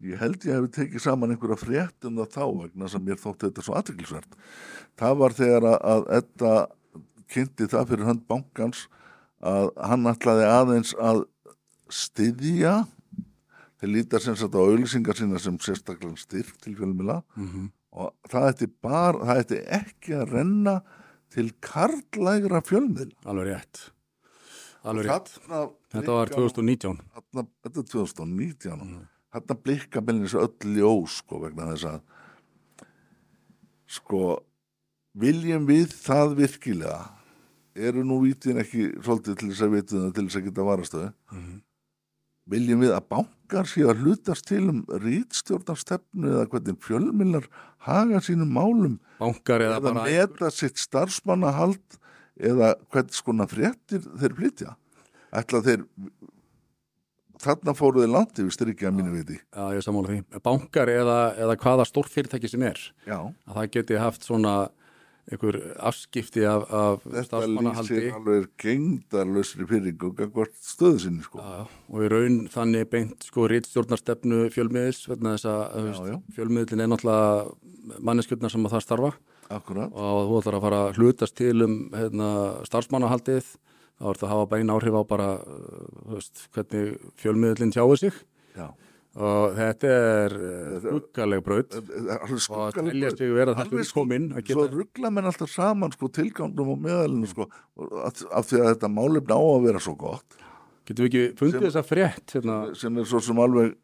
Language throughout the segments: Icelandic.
ég held ég hefði tekið saman einhverja frétt um það þá vegna sem mér þótti þetta svo aðtryklisvert það var þegar að, þetta kynnti það fyrir hönd bankans að hann ætlaði aðeins að styðja. Þeir lítar sem sagt á auðlýsingar sína sem sérstaklega styrk til fjölmila Mhm. og það ætti bara, það ætti ekki að renna til karlægra fjölmil alveg rétt. Alveg rétt, þetta var blikkar- 2019 þarna, þetta er 2019 mm. Þarna blikka meðlins öll ljós sko vegna þess að sko viljum við það virkilega? Eru nú vítin ekki svolítið til þess að vitum það til þess að geta varastöðu Mhm. viljum við að bankar séu að hlutast til um rítstjórnarstefnu eða hvernig fjölmilnar haga sínum málum? Bankar eða, eða meta sitt starfsmannahald eða hvernig skona fréttir þeir flytja? Ætla þeir þarna fóru þeir langt yfir styrkja að mínu viti. Já, ég sammála því, bankar eða, eða hvaða stórt fyrirtæki sem er já, að það geti haft svona einhver afskipti af, af þetta starfsmannahaldi lýsir alveg gengdarlausri fyrir hvort stöðu sinni sko. Já, og í raun þannig beint sko rítstjórnarstefnu fjölmiðils vegna þess að fjölmiðlin er náttúrulega manneskjöldnar sem að það starfa. Akkurat, og þú ætlar að fara að hlutast til um hérna, starfsmannahaldið þá er þetta að hafa bein áhrif á bara þú veist, hvernig fjölmiðlin tjáir sig. Já. Og þetta er skuggaleg braut. alveg og skuggaleg telja sig vera þessu sko- kominn að svo ruggla menn alltaf saman sko tilgangnum og meðalinu sko af, því að þetta málefni á að vera svo gott. Getum við ekki fundið þessa frétt hérna, sem er svo sem alveg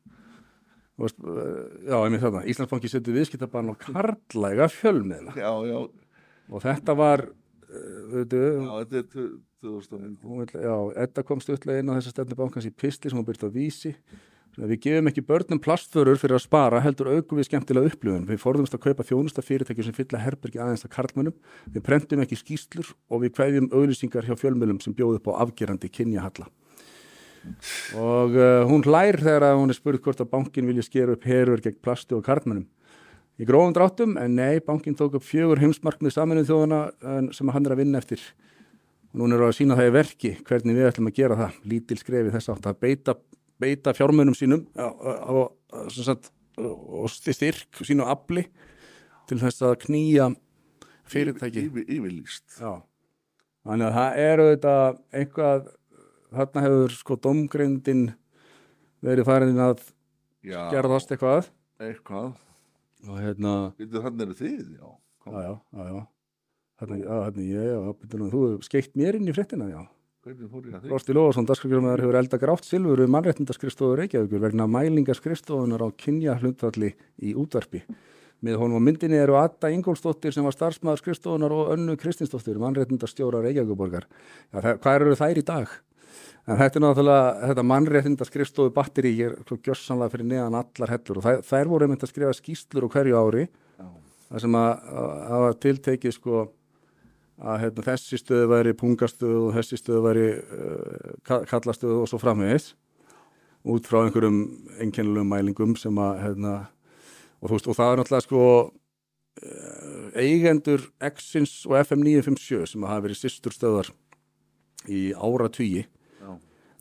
veist, uh, já, einmitt þarna. Íslandsbanki setur viðskiptabann á karlæga fjölmiðla. Já, já, og þetta var já, þetta er tu- 2001 hún vill, já, Edda kom stutlega inn á þessa stefnu bankans í pistli sem hún byrst á vísi. Við gefum ekki börnum plastförur fyrir að spara heldur aukum við skemmtilega upplifun. Við forðumst að kaupa þjónusta fyrirtæki sem fylla herbergi aðeins að karlmönnum. Við prentum ekki skýslur og við kveðjum auðlýsingar hjá fjölmjölum sem bjóð upp á afgerandi kynjahalla. Og uh, hún hlær þegar að hún er spurð hvort að bankin vilja skera upp herur gegn plastu og karlmönnum í grófum dráttum en nei, bankin tók upp fjögur heimsmarkmið saminuð þjóðana sem hann er að vinna eftir. Og núna eru að sína það í verki hvernig við ætlum að gera það. Lítil skrefi þess átt að beita, beita fjármunum sínum og, styrk sínu afli til þess að knýja fyrirtæki. Yfir, yfirlýst. Þannig að það er auðvitað eitthvað þarna hefur sko domgrindin verið farin að gerðast eitthvað eitthvað og hérna þannig eru þið, já já, já, já, þarna ég, þú hefur skeitt mér inn í fréttina, já. Rosti Lóðarsson, dagskrifjumæður, hefur elda grátt silfur við mannréttindaskrifstofu Reykjavíkur vegna mælingaskrifstofunar á kynja hlutvalli í útvarpi. Með honum á myndinni eru Adda Ingólfsdóttir sem var starfsmæður skrifstofunar og Önnu Kristinsdóttir, mannréttindastjóra Reykjavíkuborgar. Það, hvað eru þær í dag? En þetta er náttúrulega, þetta mannréttindaskrifstofu batteri er svo gjössanlega fyrir neðan allar hellur og þær, þær voru einmitt að skrifa skýslur á hverju ári það sem að að hafa tiltekið sko að hérna, þessi stöðu væri pungastöðu og þessi stöðu væri uh, kallastöðu og svo framvegis út frá einhverjum einkennilegum mælingum sem að hérna, og, veist, og það er náttúrulega sko uh, eigendur Exins og FM 957 sem að hafa verið sýstur stöðar í ára tugi.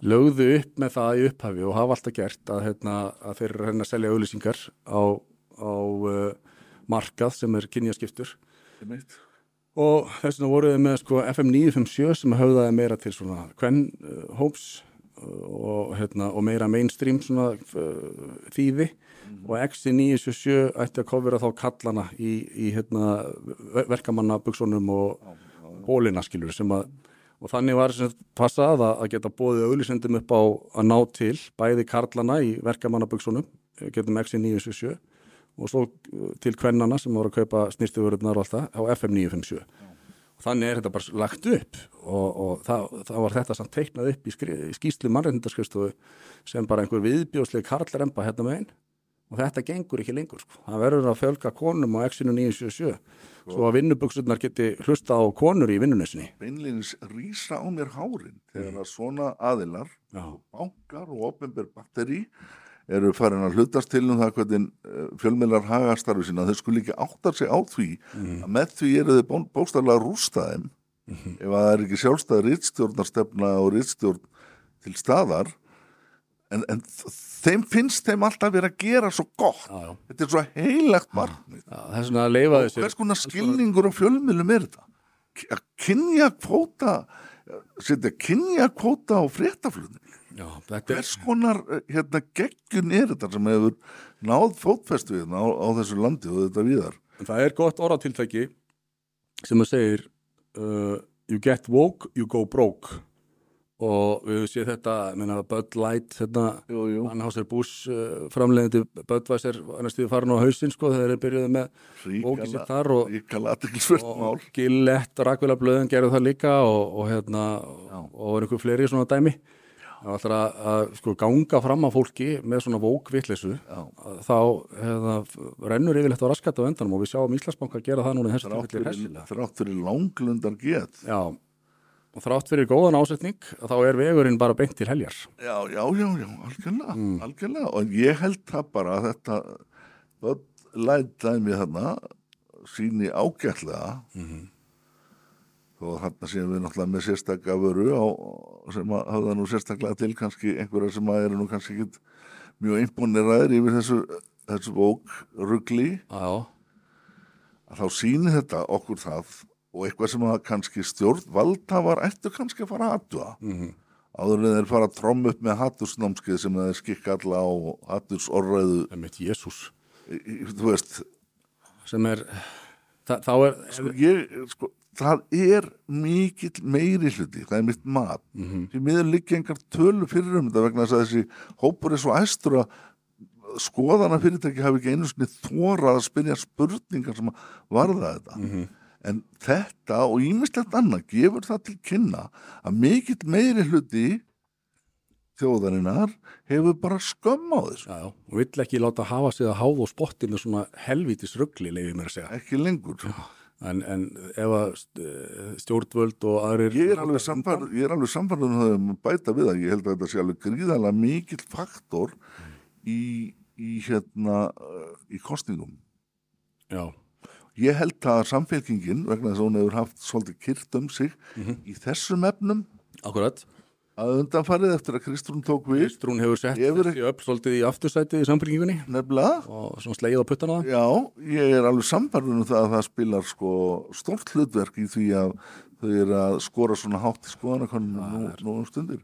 Lögðu upp með það í upphafi og hafa alltaf gert að, hérna, að þeir reyna að selja auðlýsingar á, á uh, markað sem er kynjaskiptur. Og þess vegna voru við með sko, FM 957 sem höfðaði meira til svona Quen uh, Homes uh, og, hérna, og meira mainstream svona uh, þýði. Og X 977 ætti að kofra þá kallana í, í hérna, ver- verkamanna buksunum og bólina skilur sem að og þannig var sem sagt passað að, að geta bóðið auðlýsendum upp á að ná til bæði karlana í verkamannaböksunum getum X 977 og svo til kvennana sem voru að kaupa snýrtuvörðunar og allt það á FM 957 og þannig er þetta bara lagt upp og, og það, það var þetta samt teiknað upp í, skri, í skýslu mannreyndaskristofu sem bara einhver viðbjóðsleg karlaremba hérna með einn og þetta gengur ekki lengur sko. það verður að fjölga konum á X 977 svo að vinnuböksurnar geti hlusta á konur í vinnunessinni beinleginis rýsa á mér hárin þegar að svona aðilar Já. bankar og opinber batteri eru farin að hlutast til um það hvernig uh, fjölmiðlar haga starfi sína þau skulle ekki áttar sig á því að með því eru þau bó- bókstaflega að rústa þeim. Ef að það er ekki sjálfstæð rittstjórnarstefna og rittstjórn til staðar en, en þeim finnst þeim alltaf verið að gera svo gott. Já, já. þetta er svo heilagt markmið. Já, það er svona að leifa þessu. hvers konar skilningur og fjölmiðlum er þetta? Að kynja kvóta setja kynja kvóta á fréttaflutning. Er hvers konar eh, hérna, geggjun er þetta sem hefur náð fótfestu hérna á, á þessu landi og þetta viðar En það er gott orðatiltæki sem að segir uh, you get woke, you go broke og við séum þetta minna, Bud Light hérna, jú, jú. Anhauser Busch uh, framleiðandi Budweiser næstuði farin á hausinn sko þegar þeir byrjuði með sitt þar og, mál og Gillette og Rakvila Blöðin gerðu það líka og, og hérna og einhver fleiri svona dæmi það var alltaf að, sko ganga fram að fólki með svona vókvitlisu Já. þá hefða, rennur yfirleitt á raskat á endanum og við sjáum Íslandsbanka gera það núna í þessu þrátt tilfelli fyrir, hressilega. þrátt fyrir langlundar get Já, og þrátt fyrir góðan ásetning þá er vegurinn bara beint til heljar. Já, já, já, já, algjörlega algjörlega, og ég held það bara að þetta læt dæmi þarna síni ágætlega. Þó að þarna séum við náttúrulega með sérstakka vöru á, sem að hafa nú sérstaklega til kannski einhverja sem að eru nú kannski ekki mjög imponeraðir yfir þessu, þessu bók ruggli að þá síni þetta okkur það og eitthvað sem að kannski stjórnvaldhafar ættu kannski að fara að aðtúa Mhm. áður en þeir fara að tromm upp með hattursnámskeið sem þeir skikka alla á hattursorræðu það er mitt Jésús þú veist, sem er það, þá er sko, ég, sko, það er mikill meiri hluti, það er mitt mat Mhm. því miður liggja engar tölu fyrir um þetta vegna þess að þessi hópur er svo æstur að skoðana fyrirtæki hafi ekki einu sinni þórað að spyrja spurningar sem varða þetta Mhm. En þetta og ímislegt annað gefur það til kynna að mikill meiri hluti þjóðarinnar hefur bara skömm á þessu. Já, já, og vill ekki láta hafa sig að háða og spotti með svona helvítis ruggli, leiði mér að segja. ekki lengur. En, en ef að st- stjórnvöld og aðrir... ég er alveg er alveg samfærð um að bæta við það. Ég held að þetta sé alveg gríðalega mikill faktor í, í hérna uh, í kostningum Já, ég held að samfélkingin vegna þess að hún hefur haft svolítið kyrt um sig í þessum efnum akkurat. að undanfarið eftir að Kristrún tók við Kristrún hefur sett þessi upp svolítið í aftursætið í sambringingunni nefnilega og svona sleið á puttana það. Já, ég er alveg samfærður um það að það spilar sko stort hlutverk í því að þau eru að skora svona hátt í skoðanakoninu nú, nú um stundir.